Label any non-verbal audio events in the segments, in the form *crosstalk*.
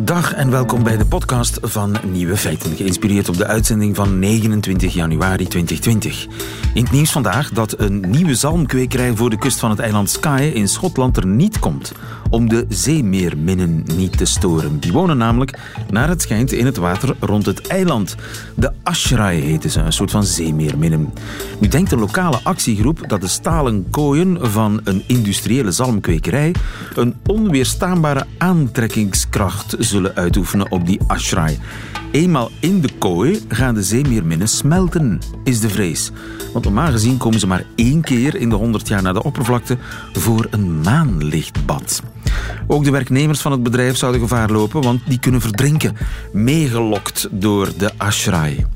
Dag en welkom bij de podcast van Nieuwe Feiten, geïnspireerd op de uitzending van 29 januari 2020. In het nieuws vandaag dat een nieuwe zalmkwekerij voor de kust van het eiland Skye in Schotland er niet komt, om de zeemeerminnen niet te storen. Die wonen namelijk, naar het schijnt, in het water rond het eiland. De Ashrai heten ze, een soort van zeemeerminnen. Nu denkt de lokale actiegroep dat de stalen kooien van een industriële zalmkwekerij een onweerstaanbare aantrekkingskracht zullen uitoefenen op die ashrai. Eenmaal in de kooi gaan de zeemeerminnen smelten, is de vrees. Want normaal gezien komen ze maar één keer in de 100 jaar naar de oppervlakte voor een maanlichtbad. Ook de werknemers van het bedrijf zouden gevaar lopen, want die kunnen verdrinken, meegelokt door de ashrai.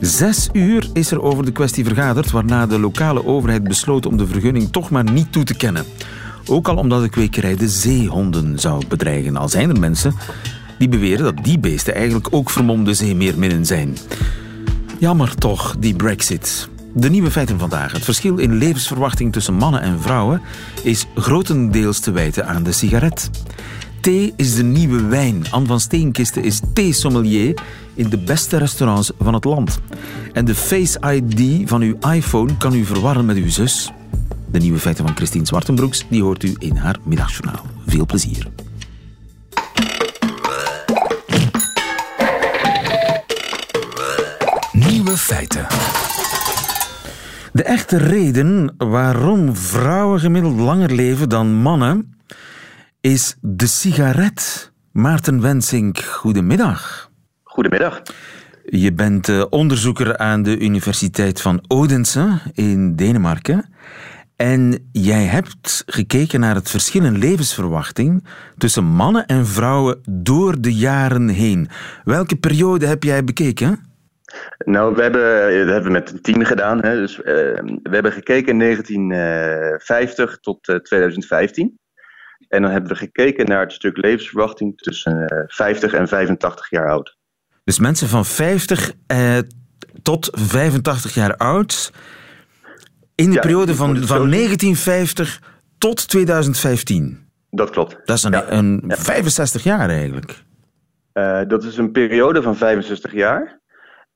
Zes uur is er over de kwestie vergaderd, waarna de lokale overheid besloot om de vergunning toch maar niet toe te kennen. Ook al omdat de kwekerij de zeehonden zou bedreigen. Al zijn er mensen die beweren dat die beesten eigenlijk ook vermomde zeemeerminnen zijn. Jammer toch, die brexit. De nieuwe feiten vandaag. Het verschil in levensverwachting tussen mannen en vrouwen is grotendeels te wijten aan de sigaret. Thee is de nieuwe wijn. Anne van Steenkisten is thee-sommelier in de beste restaurants van het land. En de Face ID van uw iPhone kan u verwarren met uw zus. De nieuwe feiten van Christine Zwartenbroeks die hoort u in haar middagjournaal. Veel plezier. Nieuwe feiten. De echte reden waarom vrouwen gemiddeld langer leven dan mannen is de sigaret. Maarten Wensink, goedemiddag. Goedemiddag. Je bent eh, onderzoeker aan de Universiteit van Odense in Denemarken. En jij hebt gekeken naar het verschil in levensverwachting tussen mannen en vrouwen door de jaren heen. Welke periode heb jij bekeken? Nou, we hebben, dat hebben we met een team gedaan. Hè. Dus, uh, we hebben gekeken in 1950 tot uh, 2015. En dan hebben we gekeken naar het stuk levensverwachting tussen uh, 50 en 85 jaar oud. Dus mensen van 50 eh, tot 85 jaar oud in de Ja, periode van, van zo zien. 1950 tot 2015. Dat klopt. Dat is een, Ja. een Ja. 65 jaar eigenlijk. Eh, dat is een periode van 65 jaar.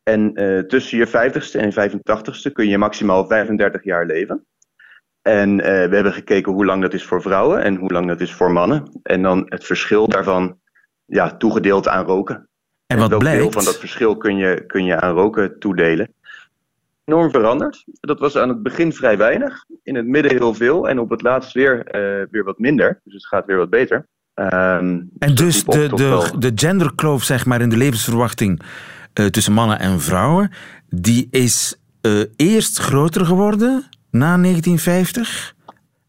En eh, tussen je 50ste en 85ste kun je maximaal 35 jaar leven. En eh, we hebben gekeken hoe lang dat is voor vrouwen en hoe lang dat is voor mannen. En dan het verschil daarvan ja, toegedeeld aan roken. En wat welk deel blijkt? van dat verschil kun je, kun je aan roken toedelen? Enorm veranderd. Dat was aan het begin vrij weinig, in het midden heel veel en op het laatst weer, eh, weer wat minder. Dus het gaat weer wat beter. Ehm, En dus op de, de, de genderkloof zeg maar, in de levensverwachting eh, tussen mannen en vrouwen, die is eh, eerst groter geworden na 1950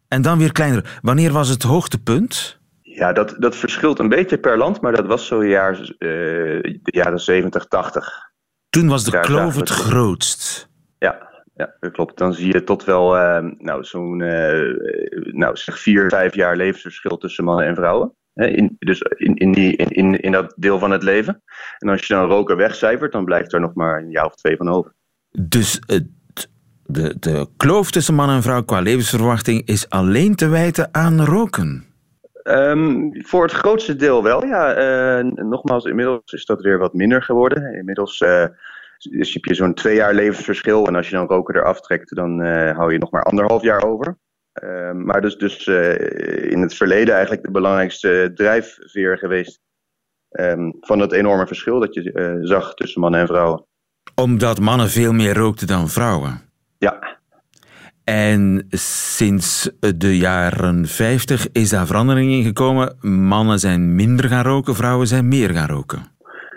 en dan weer kleiner. Wanneer was het hoogtepunt? Ja, dat, dat verschilt een beetje per land, maar dat was zo jaar, de jaren 70, 80. Toen was de Daar kloof het. grootst. Ja, ja, dat klopt. Dan zie je tot wel eh, nou, zo'n eh, nou, zeg vier, vijf jaar levensverschil tussen mannen en vrouwen. Hè, in, dus in, in, die, in, in, dat deel van het leven. En als je dan roken wegcijfert, dan blijft er nog maar een jaar of twee van over. Dus het, de, de kloof tussen man en vrouw qua levensverwachting is alleen te wijten aan roken. Ehm, voor het grootste deel wel, ja. Eh, nogmaals, inmiddels is dat weer wat minder geworden. Inmiddels dus heb je zo'n twee jaar levensverschil. En als je dan roken eraf trekt, dan eh, hou je nog maar anderhalf jaar over. Ehm, maar dus, dus eh, in het verleden eigenlijk de belangrijkste drijfveer geweest. ehm, van het enorme verschil dat je eh, zag tussen mannen en vrouwen. Omdat mannen veel meer rookten dan vrouwen. Ja, En sinds de jaren 50 is daar verandering in gekomen. Mannen zijn minder gaan roken, vrouwen zijn meer gaan roken.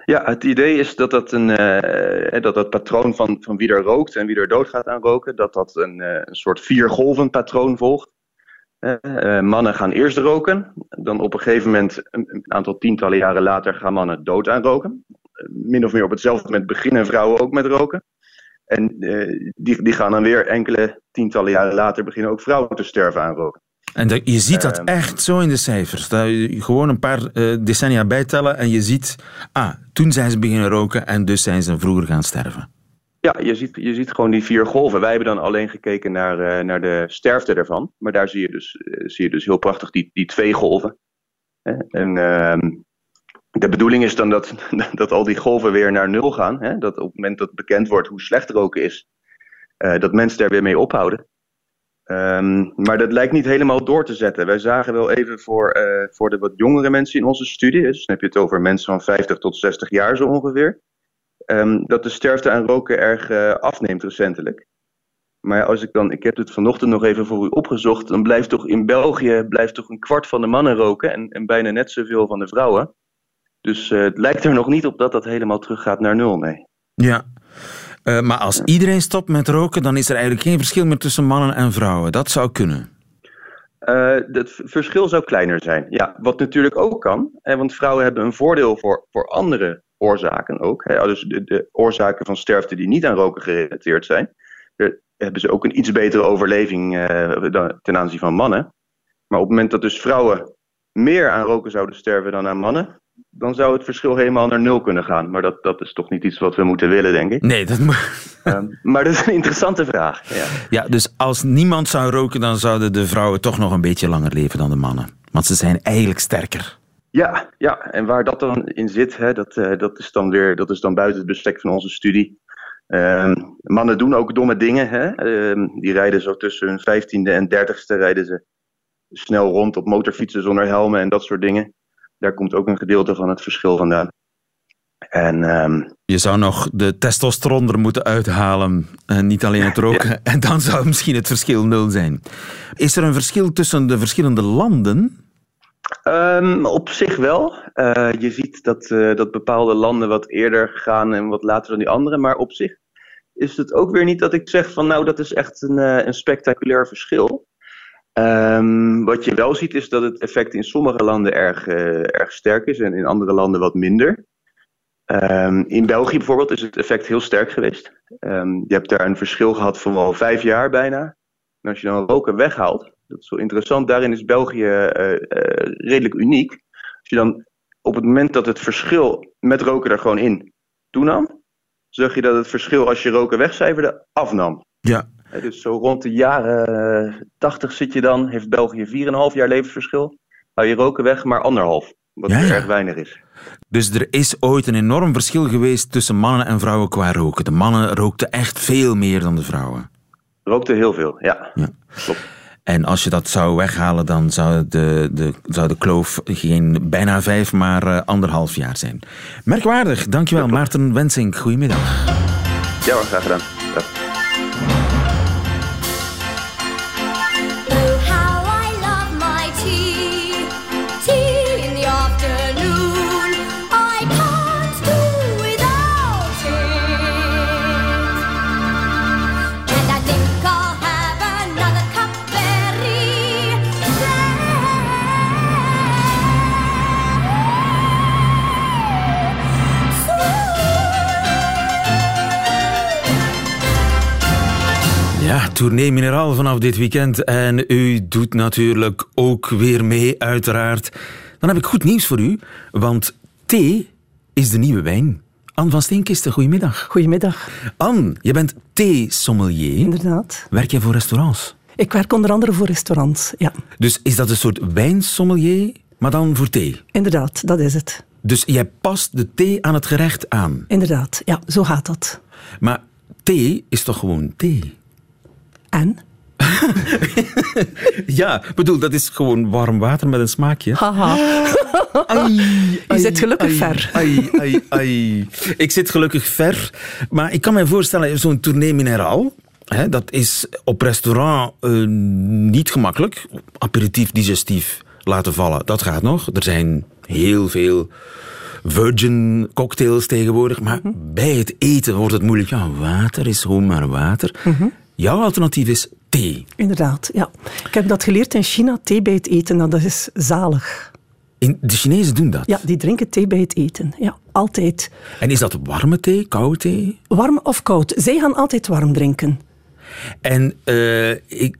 Ja, het idee is dat dat een eh, dat, dat patroon van, van wie er rookt en wie er doodgaat aan roken, dat dat een, eh, een soort viergolven patroon volgt. Eh, mannen gaan eerst roken, dan op een gegeven moment, een, aantal tientallen jaren later, gaan mannen dood aan roken. Min of meer op hetzelfde moment beginnen vrouwen ook met roken. En die, die gaan dan weer enkele tientallen jaren later beginnen ook vrouwen te sterven aan roken. En dat- je ziet dat Ehm. echt zo in de cijfers. Dat je gewoon een paar eh, decennia bijtellen en je ziet... Ah, toen zijn ze beginnen roken en dus zijn ze vroeger gaan sterven. Ja, je ziet, je ziet gewoon die vier golven. Wij hebben dan alleen gekeken naar, eh, naar de sterfte ervan. Maar daar zie je dus, eh, zie je dus heel prachtig die, die twee golven. Hè? En ehm, de bedoeling is dan dat, *laughs* dat al die golven weer naar nul gaan. Hè? Dat op het moment dat bekend wordt hoe slecht roken is, dat mensen daar weer mee ophouden. Ehm, maar dat lijkt niet helemaal door te zetten. Wij zagen wel even voor, eh, voor de wat jongere mensen in onze studie, dus dan heb je het over mensen van 50 tot 60 jaar zo ongeveer, ehm, dat de sterfte aan roken erg eh, afneemt recentelijk. Maar als ik dan, ik heb het vanochtend nog even voor u opgezocht, dan blijft toch in België blijft toch een kwart van de mannen roken en, en bijna net zoveel van de vrouwen. Dus eh, het lijkt er nog niet op dat dat helemaal teruggaat naar nul, nee. Ja. Uh, maar als iedereen stopt met roken, dan is er eigenlijk geen verschil meer tussen mannen en vrouwen. Dat zou kunnen. Uh, het verschil zou kleiner zijn. Ja, wat natuurlijk ook kan, hè, want vrouwen hebben een voordeel voor, voor andere oorzaken ook. Hè, dus de, de, oorzaken van sterfte die niet aan roken gerelateerd zijn. Daar hebben ze ook een iets betere overleving dan, ten aanzien van mannen. Maar op het moment dat dus vrouwen meer aan roken zouden sterven dan aan mannen, dan zou het verschil helemaal naar nul kunnen gaan. Maar dat, dat is toch niet iets wat we moeten willen, denk ik. Nee, dat moet... um, maar dat is een interessante vraag. Ja. ja, dus als niemand zou roken, dan zouden de vrouwen toch nog een beetje langer leven dan de mannen. Want ze zijn eigenlijk sterker. Ja, ja. en waar dat dan in zit, hè, dat, uh, dat, is dan weer, dat is dan buiten het bestek van onze studie. Um, mannen doen ook domme dingen. Hè? Um, die rijden zo tussen hun vijftiende en dertigste rijden ze snel rond op motorfietsen zonder helmen en dat soort dingen daar komt ook een gedeelte van het verschil vandaan. En, um, je zou nog de testosteron er moeten uithalen en niet alleen het roken. Ja. En *laughs* dan zou misschien het verschil nul zijn. Is er een verschil tussen de verschillende landen? Um, op zich wel. Uh, je ziet dat, uh, dat bepaalde landen wat eerder gaan en wat later dan die andere. Maar op zich is het ook weer niet dat ik zeg van nou dat is echt een, uh, een spectaculair verschil. Um, wat je wel ziet is dat het effect in sommige landen erg, uh, erg sterk is en in andere landen wat minder. Um, in België bijvoorbeeld is het effect heel sterk geweest. Um, je hebt daar een verschil gehad van wel vijf jaar bijna. En als je dan roken weghaalt, dat is wel interessant, daarin is België uh, uh, redelijk uniek. Als je dan op het moment dat het verschil met roken er gewoon in toenam, zag je dat het verschil als je roken wegcijferde afnam. Ja, dus zo rond de jaren 80 zit je dan, heeft België 4,5 jaar levensverschil. Hou je roken weg, maar anderhalf. Wat ja, ja. erg weinig is. Dus er is ooit een enorm verschil geweest tussen mannen en vrouwen qua roken. De mannen rookten echt veel meer dan de vrouwen. Rookten heel veel, ja. ja. Klopt. En als je dat zou weghalen, dan zou de, de, zou de kloof geen bijna vijf, maar uh, anderhalf jaar zijn. Merkwaardig. Dankjewel, Maarten Wensink. Goedemiddag. Ja, graag gedaan. Ja. Tournee Mineraal vanaf dit weekend. En u doet natuurlijk ook weer mee, uiteraard. Dan heb ik goed nieuws voor u, want thee is de nieuwe wijn. Anne van Steenkisten, goedemiddag. Goedemiddag. Anne, je bent thee-sommelier. Inderdaad. Werk jij voor restaurants? Ik werk onder andere voor restaurants, ja. Dus is dat een soort wijnsommelier, maar dan voor thee? Inderdaad, dat is het. Dus jij past de thee aan het gerecht aan? Inderdaad, ja, zo gaat dat. Maar thee is toch gewoon thee? En? *laughs* ja, bedoel, dat is gewoon warm water met een smaakje. Haha. *gasps* Ai, *laughs* Je ai, zit gelukkig ai, ver. Ai, ai, ai. Ik zit gelukkig ver. Maar ik kan me voorstellen, zo'n tournee mineraal... Hè, dat is op restaurant uh, niet gemakkelijk. Aperitief, digestief laten vallen, dat gaat nog. Er zijn heel veel virgin cocktails tegenwoordig. Maar mm -hmm. bij het eten wordt het moeilijk. Ja, water is gewoon maar water. Mm -hmm. Jouw alternatief is thee. Inderdaad, ja. Ik heb dat geleerd in China, thee bij het eten. Nou, dat is zalig. In, de Chinezen doen dat? Ja, die drinken thee bij het eten. Ja, altijd. En is dat warme thee, koude thee? Warm of koud. Zij gaan altijd warm drinken. En uh, ik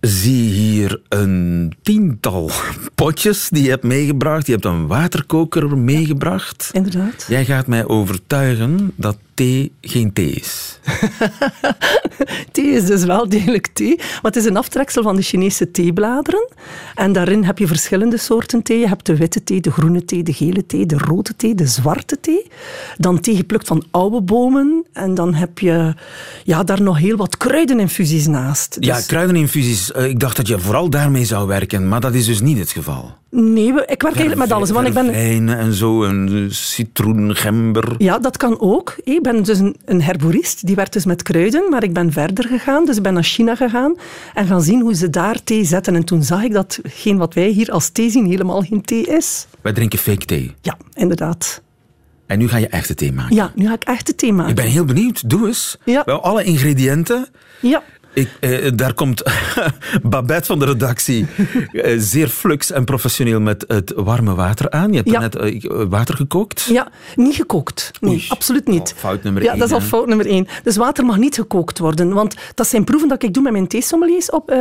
zie hier een tiental *laughs* potjes die je hebt meegebracht. Je hebt een waterkoker meegebracht. Inderdaad. Jij gaat mij overtuigen dat thee geen thee is. *laughs* Thee is dus wel degelijk thee, maar het is een aftreksel van de Chinese theebladeren. En daarin heb je verschillende soorten thee. Je hebt de witte thee, de groene thee, de gele thee, de rode thee, de zwarte thee. Dan thee geplukt van oude bomen. En dan heb je ja, daar nog heel wat kruideninfusies naast. Ja, Dus- kruideninfusies. eh, Ik dacht dat je vooral daarmee zou werken, maar dat is dus niet het geval. Nee, ik werk eigenlijk met alles. Want ik ben, en zo, en eh, citroen, gember. Ja, dat kan ook. Ik ben dus een, een herborist, die werkt dus met kruiden, maar ik ben verder gegaan. Dus ik ben naar China gegaan en gaan zien hoe ze daar thee zetten. En toen zag ik dat geen wat wij hier als thee zien helemaal geen thee is. Wij drinken fake thee. Ja, inderdaad. En nu ga je echte thee maken. Ja, nu ga ik echt het thee maken. Ik ben heel benieuwd. Doe eens. Ja. Wel, alle ingrediënten. Ja, Ik, eh, daar komt *laughs* Babette van de redactie eh, zeer flux en professioneel met het warme water aan. Je hebt Ja. net eh, water gekookt. ja, niet gekookt. Nee, Oei. absoluut niet. Oh, fout nummer ja, één, dat is al fout nummer één. Dus water mag niet gekookt worden. Want dat zijn proeven dat ik doe met mijn theesommeliers. Op, eh,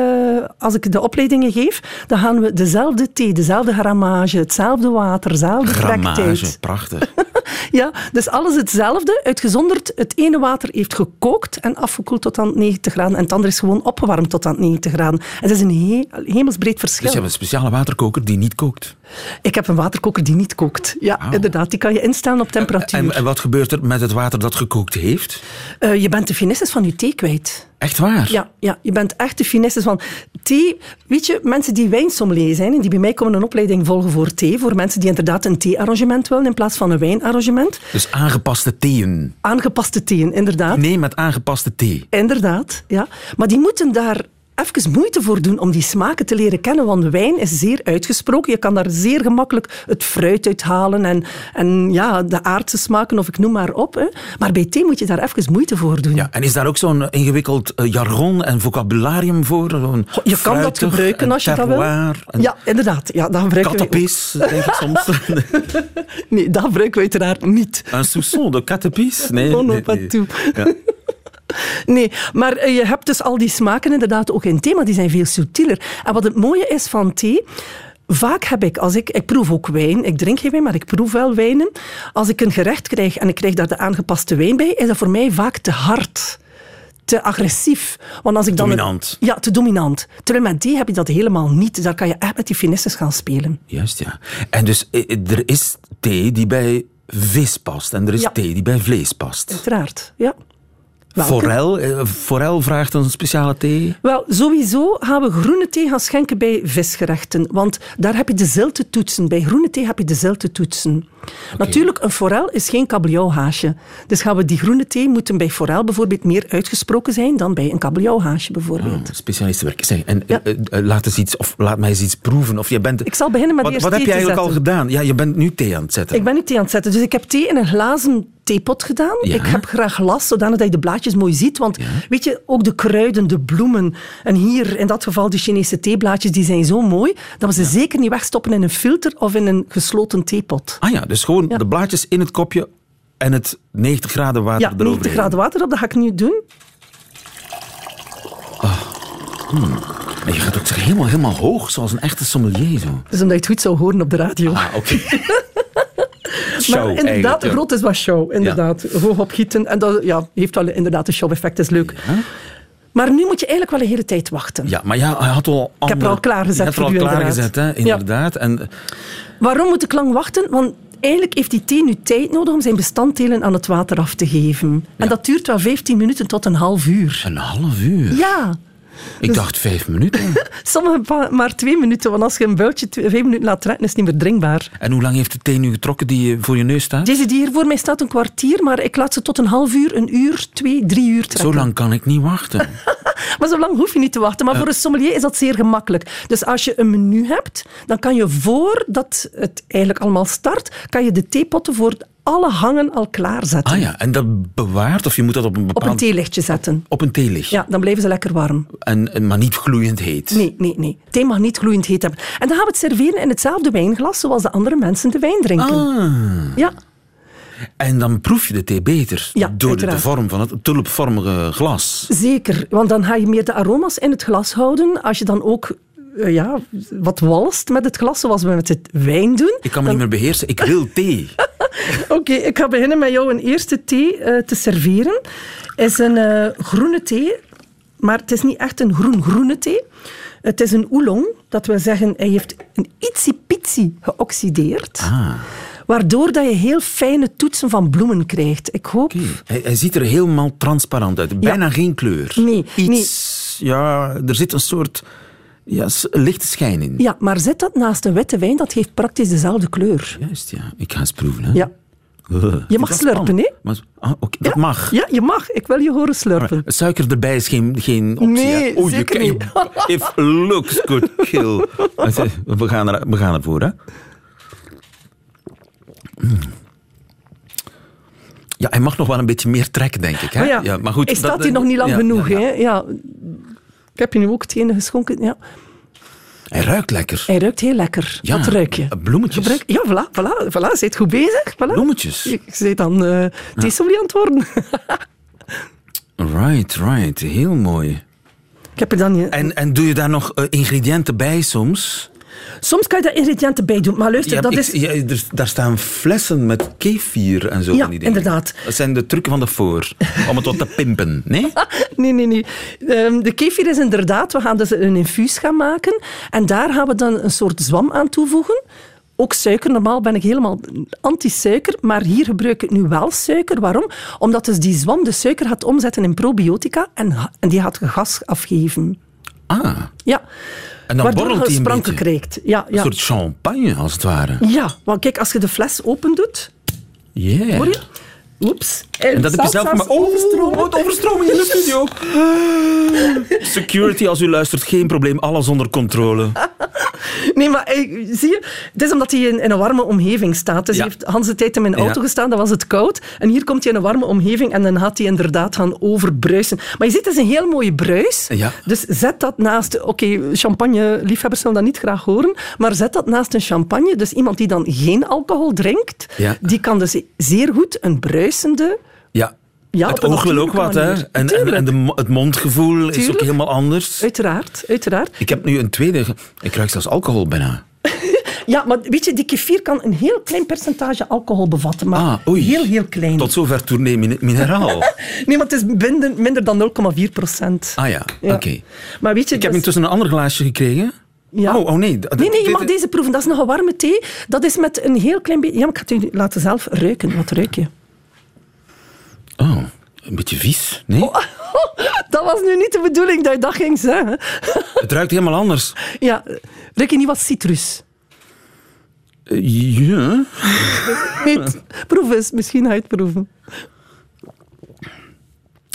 als ik de opleidingen geef, dan gaan we dezelfde thee, dezelfde grammage, hetzelfde water, dezelfde Grammage, *laughs* prachtig. Ja, dus alles hetzelfde, uitgezonderd het ene water heeft gekookt en afgekoeld tot aan 90 graden en het andere is gewoon opgewarmd tot aan 90 graden. Het is een he- hemelsbreed verschil. Dus je hebt een speciale waterkoker die niet kookt. Ik heb een waterkoker die niet kookt. Ja, Wauw. inderdaad. Die kan je instellen op temperatuur. En, en wat gebeurt er met het water dat gekookt heeft? Eh, je bent de finesses van je thee kwijt. Echt waar? Ja, ja, je bent echt de finesses van thee. Weet je, mensen die wijnsommelier zijn en die bij mij komen een opleiding volgen voor thee, voor mensen die inderdaad een thee-arrangement willen in plaats van een wijnarrangement. Dus aangepaste theeën. Aangepaste theeën, inderdaad. Nee, met aangepaste thee. Inderdaad, ja. Maar die moeten daar even moeite voor doen om die smaken te leren kennen, want wijn is zeer uitgesproken. Je kan daar zeer gemakkelijk het fruit uithalen en, en ja, de aardse smaken, of ik noem maar op. Hè. Maar bij thee moet je daar even moeite voor doen. Ja, en is daar ook zo'n ingewikkeld eh, jargon en vocabularium voor? Je kan dat gebruiken en als je dat wil. Ja, inderdaad. Ja, dat gebruiken ook. Denk ik soms. *laughs* *laughs* Nee, dat gebruiken we uiteraard niet. Een soupçon de kattenpis? Nee, Oh, no, nee, pas nee. tout. Ja. Nee, maar eh, je hebt dus al die smaken inderdaad ook in thee, maar die zijn veel subtieler. En wat het mooie is van thee... Vaak heb ik, als ik, ik proef ook wijn, ik drink geen wijn, maar ik proef wel wijnen. Als ik een gerecht krijg en ik krijg daar de aangepaste wijn bij, is dat voor mij vaak te hard, te agressief. Want als ik dan Dominant. ja, te dominant. Terwijl met thee heb je dat helemaal niet. Daar kan je echt met die finesses gaan spelen. Juist, ja. En dus eh, er is thee die bij vis past en er is Ja. thee die bij vlees past. Uiteraard, ja. Forel, eh, forel vraagt een speciale thee. Wel, sowieso gaan we groene thee gaan schenken bij visgerechten. Want daar heb je de ziltetoetsen. Bij groene thee heb je de ziltetoetsen. Natuurlijk, een forel is geen kabeljauwhaasje. Dus gaan we die groene thee moeten bij forel bijvoorbeeld meer uitgesproken zijn dan bij een kabeljauwhaasje bijvoorbeeld. Specialistenwerk. Zeg, en Ja. eh, eh, laat, eens iets, of laat mij eens iets proeven. Of je bent, Ik zal beginnen met wat, eerst wat heb te eigenlijk al gedaan? Ja, je bent nu thee aan het zetten. Ik ben nu thee aan het zetten. Dus ik heb thee in een glazen theepot gedaan. Ja. Ik heb graag glas, zodanig dat je de blaadjes mooi ziet. Want weet je, ook de kruiden, de bloemen. En hier, in dat geval, de Chinese theeblaadjes, die zijn zo mooi dat we ze zeker niet wegstoppen in een filter of in een gesloten theepot. Ah ja, dus gewoon de blaadjes in het kopje en het 90 graden water Ja, eroverheen. 90 graden water op, dat ga ik nu doen. En je gaat ook helemaal, helemaal hoog, zoals een echte sommelier. Zo. Dus omdat je het goed zou horen op de radio. Ah, oké. *laughs* Show, maar inderdaad, de ja. grot is wat show. Inderdaad, hoog opgieten. En dat ja, heeft wel inderdaad een show-effect, is leuk. Maar nu moet je eigenlijk wel een hele tijd wachten. Ja, maar ja, hij had al heb er al klaargezet Je hebt er al klaargezet, hè, inderdaad. Ja. inderdaad. En Waarom moet ik lang wachten? Want eigenlijk heeft die thee nu tijd nodig om zijn bestanddelen aan het water af te geven. En dat duurt wel 15 minuten tot een half uur. een half uur. Ja, Ik dacht vijf minuten. *laughs* sommige maar twee minuten. Want als je een builtje twee- vijf minuten laat trekken, is het niet meer drinkbaar. En hoe lang heeft de thee nu getrokken die eh, voor je neus staat? Deze die hier voor mij staat een kwartier, maar ik laat ze tot een half uur, een uur, twee, drie uur trekken. Zo lang kan ik niet wachten. *laughs* Maar zo lang hoef je niet te wachten. Maar voor een sommelier is dat zeer gemakkelijk. Dus als je een menu hebt, dan kan je voordat het eigenlijk allemaal start, kan je de theepotten voor alle hangen al klaarzetten. Ah ja, en dat bewaart, of je moet dat op een Op bepaald... een theelichtje zetten. Op een theelicht. Ja, dan blijven ze lekker warm. En, en- maar niet gloeiend heet. Nee, nee, nee. Thee mag niet gloeiend heet hebben. En dan gaan we het serveren in hetzelfde wijnglas zoals de andere mensen de wijn drinken. Ah. Ja, En dan proef je de thee beter. Ja, door de, vorm van het tulpvormige glas. zeker. Want dan ga je meer de aroma's in het glas houden. Als je dan ook eh, ja, wat walst met het glas, zoals we met het wijn doen. Ik kan me niet meer beheersen. Ik wil thee. *laughs* Oké, ik ga beginnen met jou een eerste thee eh, te serveren. is een eh, groene thee, maar het is niet echt een groen-groene thee. Het is een oolong, dat wil zeggen, hij heeft een ietsie-pitsie geoxideerd. Ah, Waardoor dat je heel fijne toetsen van bloemen krijgt. Ik hoop... Hij, hij ziet er helemaal transparant uit. Bijna geen kleur. Nee, Iets, ja, er zit een soort ja, lichte schijn in. Ja, maar zet dat naast een witte wijn, dat heeft praktisch dezelfde kleur. Juist, ja. Ik ga eens proeven. Hè. Ja. Uh, Je mag slurpen, hè? Maar, ah, oké, Dat mag. Ja, je mag. Ik wil je horen slurpen. Suiker erbij is geen, geen optie. Nee? Oh, zeker you niet. *laughs* If looks could kill. We gaan, er, we gaan ervoor, hè. Mm. Ja, hij mag nog wel een beetje meer trekken, denk ik. Hè? Maar ja, maar goed, hij dat- hier nog niet lang genoeg. Hè? Ja. Ik heb je nu ook het ene geschonken. Ja. Hij ruikt lekker. Hij ruikt heel lekker. Ja, Wat ruik je? bloemetjes. Gebruik... Ja, voilà, voilà, voilà. Zit goed bezig? Voilà. Bloemetjes. Je zit dan uh, het worden. *laughs* Right, right. Heel mooi. Ik heb er dan... En, en doe je daar nog eh, ingrediënten bij soms? Soms kan je daar ingrediënten bij doen, maar luister, dat ik- is... ja, er, daar staan flessen met kefir en zo. Ja, van die dingen. inderdaad. Dat zijn de trucken van de voor. Om het wat te pimpen, *laughs* nee? Nee, nee, nee. Ehm, de kefir is inderdaad, we gaan dus een infuus gaan maken. En daar gaan we dan een soort zwam aan toevoegen. Ook suiker. Normaal ben ik helemaal anti-suiker, maar hier gebruik ik nu wel suiker. Waarom? Omdat dus die zwam de suiker gaat omzetten in probiotica en, en die gaat gas afgeven. Ah, Ja. en dan borrelt hij een beetje. krijgt. Ja, Een ja. soort champagne, als het ware. ja, want kijk, als je de fles open doet, Yeah. hoor je? Oeps. En dat heb je zelf gemaakt. Oh, wat overstroming in de studio. *laughs* Security, als u luistert, geen probleem. Alles onder controle. *laughs* Nee, maar eh, zie je, het is omdat hij in, in een warme omgeving staat. Dus Ja. hij heeft Hans de tijd in mijn auto Ja. gestaan, dan was het koud. En hier komt hij in een warme omgeving en dan gaat hij inderdaad gaan overbruisen. Maar je ziet, het is een heel mooie bruis. Ja. Dus zet dat naast... Oké, champagne-liefhebbers zullen dat niet graag horen, maar zet dat naast een champagne. Dus iemand die dan geen alcohol drinkt, die kan dus zeer goed een bruisende... Ja. Het oog wil ook wat, hè? En, en, de, het mondgevoel is ook helemaal anders. Uiteraard, uiteraard. Ik heb nu een tweede. Ik ruik zelfs alcohol bijna. *laughs* Ja, maar weet je, die kefir kan een heel klein percentage alcohol bevatten. Maar Ah, oei. heel, heel klein. Tot zover tournee min- mineraal. *laughs* Nee, maar het is minder, minder dan 0,4 procent. Ah ja, Ja. oké. Maar weet je... Ik heb is- intussen een ander glaasje gekregen. Ja. Oh, oh nee. Nee, nee, je mag deze proeven. Dat is nog een warme thee. Dat is met een heel klein beetje... Ja, maar ik ga het u laten zelf ruiken. Wat ruik je? Oh, een beetje vies. Nee? *laughs* Dat was nu niet de bedoeling dat je dat ging zeggen. Het ruikt helemaal anders. Ja, ruik je niet wat citrus? Eh, ja. Proef eens. Misschien ga je het proeven.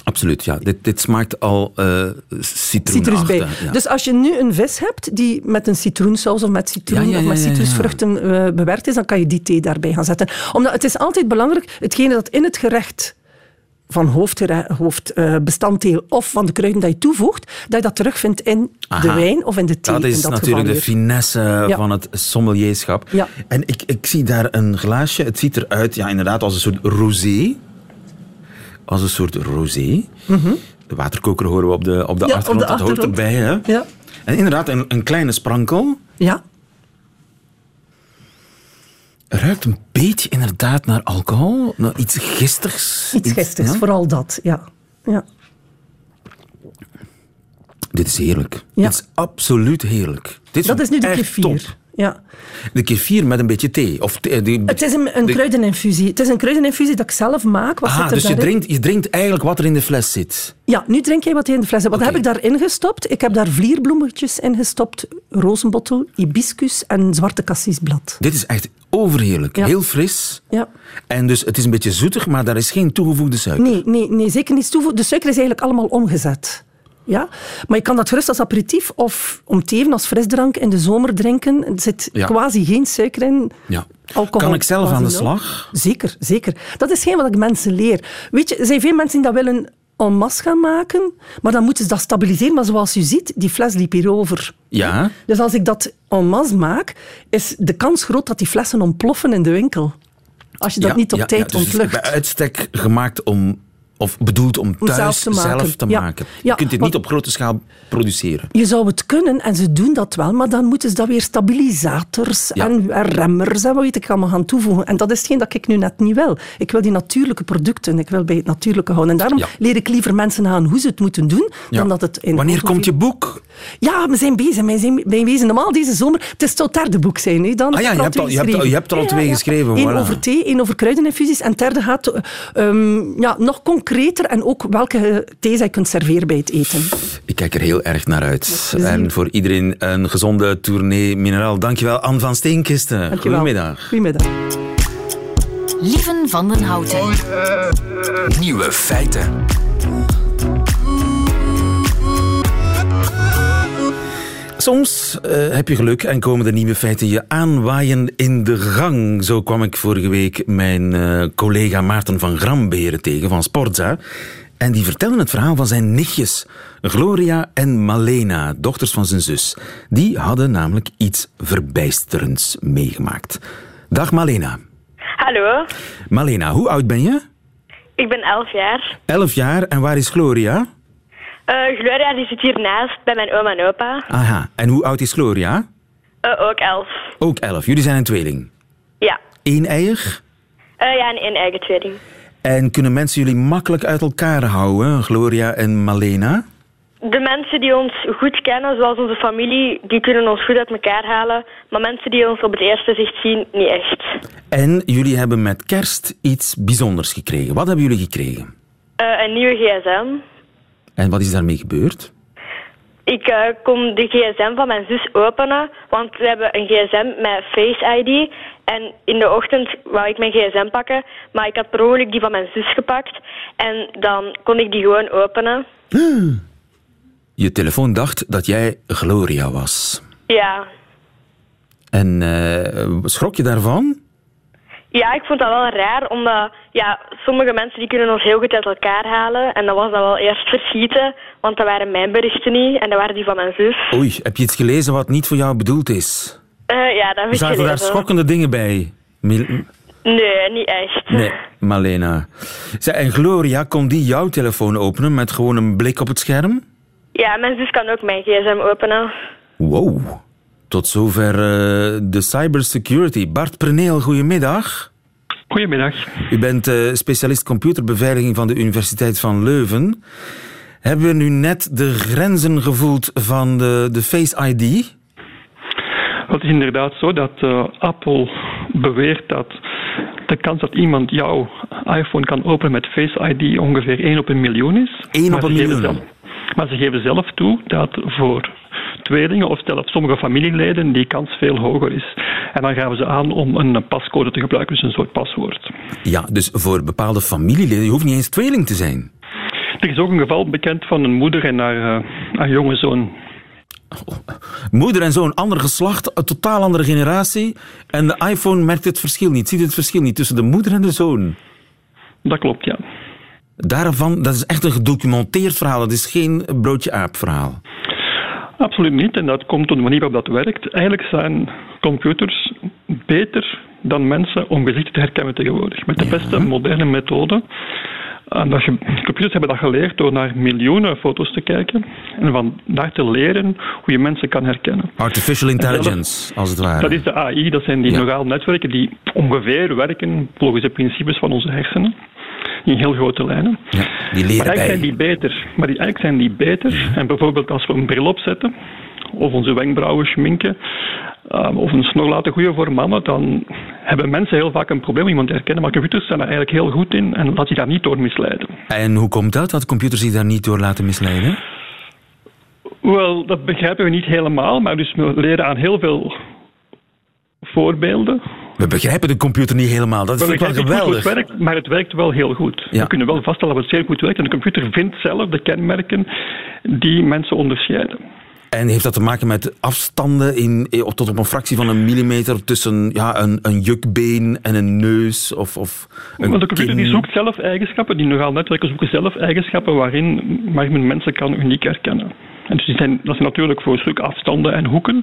Absoluut, ja. Dit, dit smaakt al eh citroen. Citrus bij. Ja. Dus als je nu een vis hebt die met een citroensaus of met citroen Ja, ja, of met citrusvruchten eh, bewerkt is, dan kan je die thee daarbij gaan zetten. Omdat het is altijd belangrijk, hetgene dat in het gerecht van hoofdbestanddeel of van de kruiden dat je toevoegt, dat je dat terugvindt in de wijn of in de thee. Dat is dat natuurlijk de finesse Ja. van het sommelierschap. Ja. En ik, ik zie daar een glaasje. Het ziet eruit ja, inderdaad als een soort rosé. Als een soort rosé. De waterkoker horen we op de, op de Mhm. Op achtergrond. de dat hoort erbij. Hè? Ja. En inderdaad, een, een kleine sprankel. Ja, Ruikt een beetje inderdaad naar alcohol. Naar iets gistigs. iets gistigs, ja? vooral dat. Ja. Ja. Dit is heerlijk. Ja. Dit is absoluut heerlijk. Dit Dat is nu de echt kefir. top. Ja. De kefir met een beetje thee. Of thee, die, Het is een, een de- kruideninfusie. Het is een kruideninfusie dat ik zelf maak. Wat zit Ah, er dus je drinkt, je drinkt eigenlijk wat er in de fles zit. Ja, nu drink jij wat in de fles hebt. Wat heb ik daarin gestopt? Ik heb daar vlierbloemetjes in gestopt, rozenbottel, hibiscus en zwarte cassisblad. Dit is echt overheerlijk. Ja. Heel fris. Ja. En dus het is een beetje zoetig, maar daar is geen toegevoegde suiker. Nee, nee, nee, zeker niet toevoegen. De suiker is eigenlijk allemaal omgezet. Ja? Maar je kan dat gerust als aperitief of om te even als frisdrank in de zomer drinken. Er zit Ja. quasi geen suiker in. Ja. Alcohol Kan ik zelf aan de slag? Zeker, zeker. Dat is geen wat ik mensen leer. Weet je, er zijn veel mensen die dat willen en masse gaan maken, maar dan moeten ze dat stabiliseren. Maar zoals u ziet, die fles liep hierover. Ja. Dus als ik dat en masse maak, is de kans groot dat die flessen ontploffen in de winkel. Als je dat Ja, niet op tijd ja, dus het is ontlucht. bij uitstek gemaakt om Of bedoeld om thuis zelf te maken. zelf te Ja. maken. Ja, je kunt het want- niet op grote schaal produceren. Je zou het kunnen en ze doen dat wel, maar dan moeten ze dat weer stabilisators Ja. en, remmers en wat weet ik allemaal gaan toevoegen. En dat is hetgeen dat ik nu net niet wil. Ik wil die natuurlijke producten, ik wil bij het natuurlijke houden. En daarom leer ik liever mensen aan hoe ze het moeten doen, dan dat het in Wanneer komt je boek? Ja, we zijn bezig. Wij zijn, wezen normaal deze zomer. Het is het derde boek zijn. Hè. Dan Ah ja, je hebt al- twee je hebt al- geschreven. je hebt er al twee geschreven, Eén voilà. over thee, één over kruideninfusies. En het derde gaat eh, ehm, ja, nog concreter en ook welke thee je kunt serveren bij het eten. Ik kijk er heel erg naar uit. En voor iedereen een gezonde tournee mineraal. Dankjewel, Anne van Steenkisten. Dankjewel. Goedemiddag. Goedemiddag. Lieven van den Houten. Nieuwe feiten. Soms eh, heb je geluk en komen de nieuwe feiten je aanwaaien in de gang. Zo kwam ik vorige week mijn eh, collega Maarten van Gramberen tegen van Sportza. En die vertelde het verhaal van zijn nichtjes, Gloria en Malena, dochters van zijn zus. Die hadden namelijk iets verbijsterends meegemaakt. Dag Malena. Hallo, Malena, hoe oud ben je? ik ben 11 jaar. Elf jaar en waar is Gloria? Eh, Gloria die zit hiernaast bij mijn oma en opa. Aha, en hoe oud is Gloria? Eh, ook 11. Ook elf. Jullie zijn een tweeling. Ja. Eén eier? Eh, ja, en één eigen tweeling. En kunnen mensen jullie makkelijk uit elkaar houden, Gloria en Malena? De mensen die ons goed kennen, zoals onze familie, die kunnen ons goed uit elkaar halen. Maar mensen die ons op het eerste zicht zien, niet echt. En jullie hebben met kerst iets bijzonders gekregen. Wat hebben jullie gekregen? Een nieuwe gsm. En wat is daarmee gebeurd? Ik eh, kon de gsm van mijn zus openen, want we hebben een gsm met Face ID. En in de ochtend wou ik mijn gsm pakken, maar ik had per ongeluk die van mijn zus gepakt. En dan kon ik die gewoon openen. Je telefoon dacht dat jij Gloria was. Ja. En eh, schrok je daarvan? Ja, ik vond dat wel raar, omdat ja, sommige mensen die kunnen ons heel goed uit elkaar halen. En dan was dat wel eerst verschieten, want dat waren mijn berichten niet en dat waren die van mijn zus. Oei, heb je iets gelezen wat niet voor jou bedoeld is? Eh, ja, dat heb ik Zaten daar schokkende dingen bij? Mil- Nee, niet echt. Nee, Malena. En Gloria, kon die jouw telefoon openen met gewoon een blik op het scherm? Ja, mijn zus kan ook mijn gsm openen. Wow. Tot zover eh, de cybersecurity. Bart Preneel, goedemiddag. Goedemiddag. U bent eh, specialist computerbeveiliging van de Universiteit van Leuven. Hebben we nu net de grenzen gevoeld van de, de Face ID? Het is inderdaad zo dat eh, Apple beweert dat de kans dat iemand jouw iPhone kan openen met Face ID ongeveer 1 op een miljoen is. Eén Maar op een miljoen? zelf- maar ze geven zelf toe dat voor tweelingen of zelfs sommige familieleden die kans veel hoger is. En dan gaven ze aan om een pascode te gebruiken, dus een soort paswoord. Ja, dus voor bepaalde familieleden, je hoeft niet eens tweeling te zijn. Er is ook een geval bekend van een moeder en haar, eh, haar jonge zoon. Moeder en zoon, ander geslacht, een totaal andere generatie. En de iPhone merkt het verschil niet, ziet het verschil niet tussen de moeder en de zoon. Dat klopt, ja. Daarvan, dat is echt een gedocumenteerd verhaal. Dat is geen broodje-aap verhaal. Absoluut niet. En dat komt op de manier waarop dat werkt. Eigenlijk zijn computers beter dan mensen om gezichten te herkennen tegenwoordig. Met de beste moderne methode. En dat je, computers hebben dat geleerd door naar miljoenen foto's te kijken en van daar te leren hoe je mensen kan herkennen. Artificial intelligence, als het ware. Dat is de AI, dat zijn die Ja. neurale netwerken die ongeveer werken volgens de principes van onze hersenen. In heel grote lijnen. Ja, die Maar leren eigenlijk bij. zijn die beter. Maar die, eigenlijk zijn die beter. En bijvoorbeeld als we een bril opzetten, of onze wenkbrauwen schminken, uh, of een snor laten groeien voor mannen, dan hebben mensen heel vaak een probleem om iemand te herkennen. Maar computers zijn daar eigenlijk heel goed in en laat je daar niet door misleiden. En hoe komt dat, dat computers zich daar niet door laten misleiden? Wel, dat begrijpen we niet helemaal, maar dus we leren aan heel veel voorbeelden. We begrijpen de computer niet helemaal. Dat We ik wel hoe het geweldig. werkt, maar het werkt wel heel goed. Ja. We kunnen wel vaststellen dat het zeer goed werkt. En de computer vindt zelf de kenmerken die mensen onderscheiden. En heeft dat te maken met afstanden in, eh, tot op een fractie van een millimeter tussen ja, een, een jukbeen en een neus? Of, of een Want de computer die zoekt zelf eigenschappen, die neurale netwerken zoeken zelf eigenschappen waarin, waarin men mensen kan uniek herkennen. En dus die zijn, dat zijn natuurlijk voor een stuk afstanden en hoeken,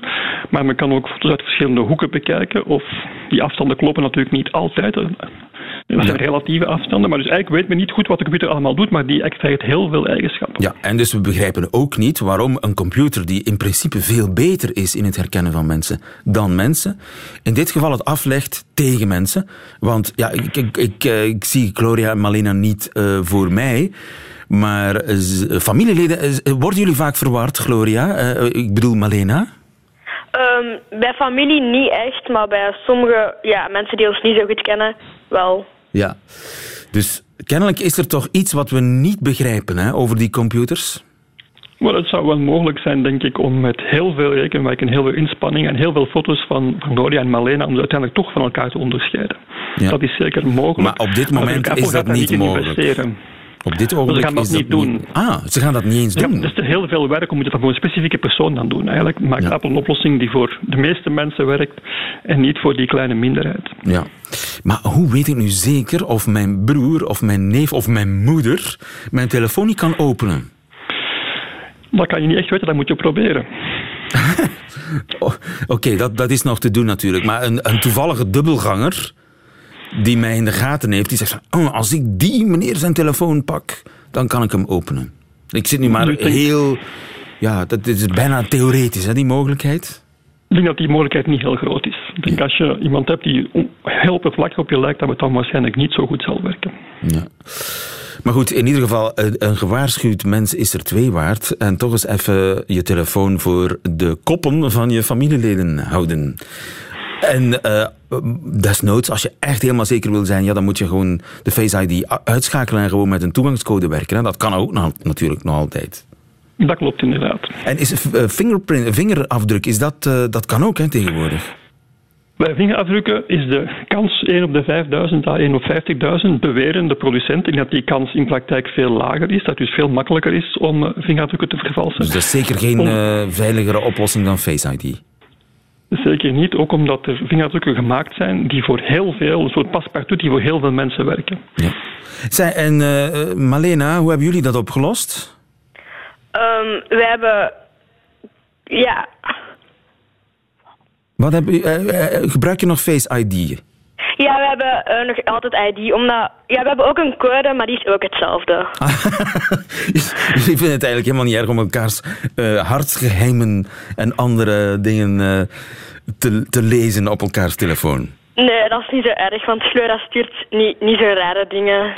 maar men kan ook foto's uit verschillende hoeken bekijken. Of die afstanden kloppen natuurlijk niet altijd. Dat zijn relatieve afstanden, maar dus eigenlijk weet men niet goed wat de computer allemaal doet, maar die extraheert heel veel eigenschappen. Ja, en dus we begrijpen ook niet waarom een computer die in principe veel beter is in het herkennen van mensen dan mensen, in dit geval het aflegt tegen mensen. Want ja, ik, ik, ik, eh, ik zie Gloria en Malena niet uh, voor mij. Maar uh, familieleden, worden jullie vaak verward, Gloria? ik bedoel Malena? Um, bij familie niet echt, maar bij sommige ja, mensen die ons niet zo goed kennen, wel. Ja, dus kennelijk is er toch iets wat we niet begrijpen hè, over die computers? Wel, het zou wel mogelijk zijn, denk ik, om met heel veel rekenwerk en heel veel inspanning en heel veel foto's van, van Gloria en Malena om ze uiteindelijk toch van elkaar te onderscheiden. Ja. Dat is zeker mogelijk. Maar op dit moment is dat niet mogelijk. Op dit ogenblik ze gaan dat is niet doen. Ah, ze gaan dat niet eens doen. Ja, dat is heel veel werk om het voor een specifieke persoon dan doen. Eigenlijk maakt ja. Apple een oplossing die voor de meeste mensen werkt en niet voor die kleine minderheid. Ja. Maar hoe weet ik nu zeker of mijn broer of mijn neef of mijn moeder mijn telefoon niet kan openen? Dat kan je niet echt weten, dat moet je proberen. *laughs* Oké, okay, dat, dat is nog te doen natuurlijk. Maar een, een toevallige dubbelganger die mij in de gaten heeft, die zegt oh, als ik die meneer zijn telefoon pak, dan kan ik hem openen. Ik zit nu maar heel... Ja, dat is bijna theoretisch, hè, die mogelijkheid. Ik denk dat die mogelijkheid niet heel groot is. Ik denk als je iemand hebt die heel oppervlakkig op je lijkt, dat het dan waarschijnlijk niet zo goed zal werken. Ja. Maar goed, in ieder geval, een gewaarschuwd mens is er twee waard. En toch eens even je telefoon voor de koppen van je familieleden houden. En uh, desnoods, als je echt helemaal zeker wil zijn, ja, dan moet je gewoon de Face ID uitschakelen en gewoon met een toegangscode werken. Hè. Dat kan ook natuurlijk nog altijd. Dat klopt inderdaad. En is uh, fingerprint, vingerafdruk, is dat, uh, dat kan ook hè, tegenwoordig? Bij vingerafdrukken is de kans 1 op de 5000 à 1 op 50.000 beweren de producenten dat die kans in praktijk veel lager is. Dat het dus veel makkelijker is om vingerafdrukken te vervalsen. Dus dat is zeker geen om... veiligere oplossing dan Face ID? Zeker niet, ook omdat er vingerafdrukken gemaakt zijn die voor heel veel, een soort paspartout die voor heel veel mensen werken. Ja. Zij, en uh, Malena, hoe hebben jullie dat opgelost? Um, we hebben, ja. Wat heb, uh, gebruik je nog Face ID? Ja, we hebben uh, nog altijd ID. Omdat, ja, we hebben ook een code, maar die is ook hetzelfde. *laughs* ik vind het eigenlijk helemaal niet erg om elkaars uh, hartsgeheimen en andere dingen uh, te, te lezen op elkaars telefoon. Nee, dat is niet zo erg, want Flora stuurt niet, niet zo rare dingen.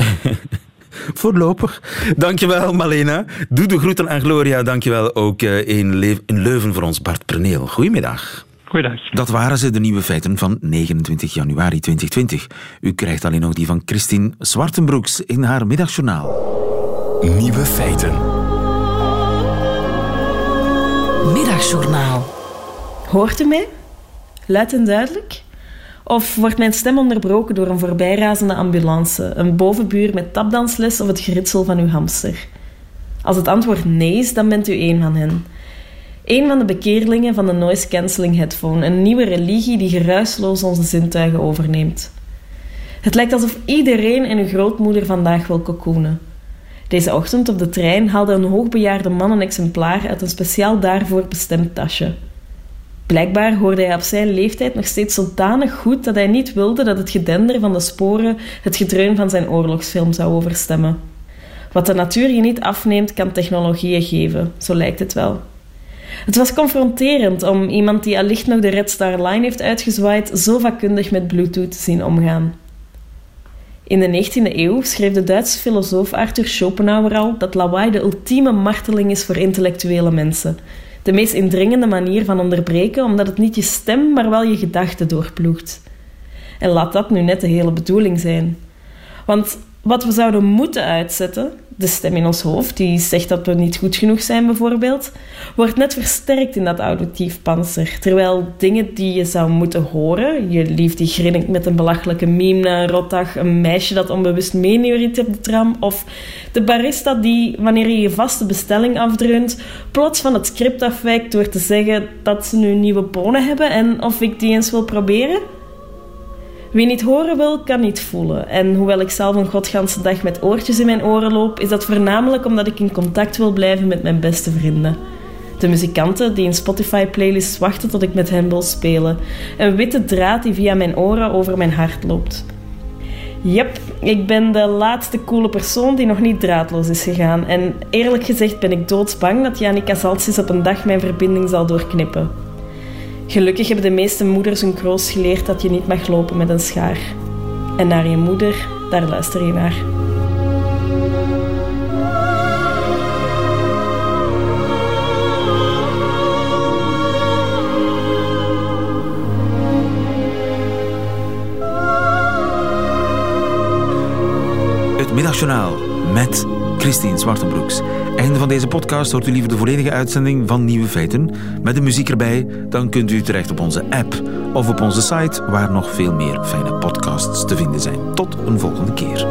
*laughs* Voorlopig. Dankjewel, Malena. Doe de groeten aan Gloria. Dankjewel ook in, in Leuven voor ons, Bart Perneel. Goedemiddag. Goeiedag. Dat waren ze, de nieuwe feiten van 29 januari 2020. U krijgt alleen nog die van Christine Zwartenbroeks in haar middagjournaal. Nieuwe feiten. Middagjournaal. Hoort u mij? Luid en duidelijk? Of wordt mijn stem onderbroken door een voorbijrazende ambulance, een bovenbuur met tapdansles of het geritsel van uw hamster? Als het antwoord nee is, dan bent u één van hen. Een van de bekeerlingen van de noise cancelling headphone, een nieuwe religie die geruisloos onze zintuigen overneemt. Het lijkt alsof iedereen en uw grootmoeder vandaag wil cocoonen. Deze ochtend op de trein haalde een hoogbejaarde man een exemplaar uit een speciaal daarvoor bestemd tasje. Blijkbaar hoorde hij op zijn leeftijd nog steeds zodanig goed dat hij niet wilde dat het gedender van de sporen het gedreun van zijn oorlogsfilm zou overstemmen. Wat de natuur je niet afneemt, kan technologieën geven, zo lijkt het wel. Het was confronterend om iemand die allicht nog de Red Star Line heeft uitgezwaaid zo vakkundig met Bluetooth te zien omgaan. In de 19e eeuw schreef de Duitse filosoof Arthur Schopenhauer al dat lawaai de ultieme marteling is voor intellectuele mensen. De meest indringende manier van onderbreken, omdat het niet je stem, maar wel je gedachten doorploegt. En laat dat nu net de hele bedoeling zijn. Want wat we zouden moeten uitzetten, de stem in ons hoofd, die zegt dat we niet goed genoeg zijn bijvoorbeeld, wordt net versterkt in dat auditief panzer. Terwijl dingen die je zou moeten horen, je lief die grinnikt met een belachelijke meme na een rotdag, een meisje dat onbewust meeneuriet op de tram, of de barista die, wanneer je je vaste bestelling afdreunt, plots van het script afwijkt door te zeggen dat ze nu nieuwe bonen hebben en of ik die eens wil proberen wie niet horen wil, kan niet voelen. En hoewel ik zelf een godganse dag met oortjes in mijn oren loop, is dat voornamelijk omdat ik in contact wil blijven met mijn beste vrienden. De muzikanten die in Spotify-playlists wachten tot ik met hen wil spelen. Een witte draad die via mijn oren over mijn hart loopt. Yep, ik ben de laatste coole persoon die nog niet draadloos is gegaan. En eerlijk gezegd ben ik doodsbang dat Janika Saltsis op een dag mijn verbinding zal doorknippen. Gelukkig hebben de meeste moeders hun kroost geleerd dat je niet mag lopen met een schaar. En naar je moeder, daar luister je naar. Het Middagjournaal met Christine Zwartenbroeks. Einde van deze podcast hoort u liever de volledige uitzending van Nieuwe Feiten. Met de muziek erbij, dan kunt u terecht op onze app of op onze site, waar nog veel meer fijne podcasts te vinden zijn. Tot een volgende keer.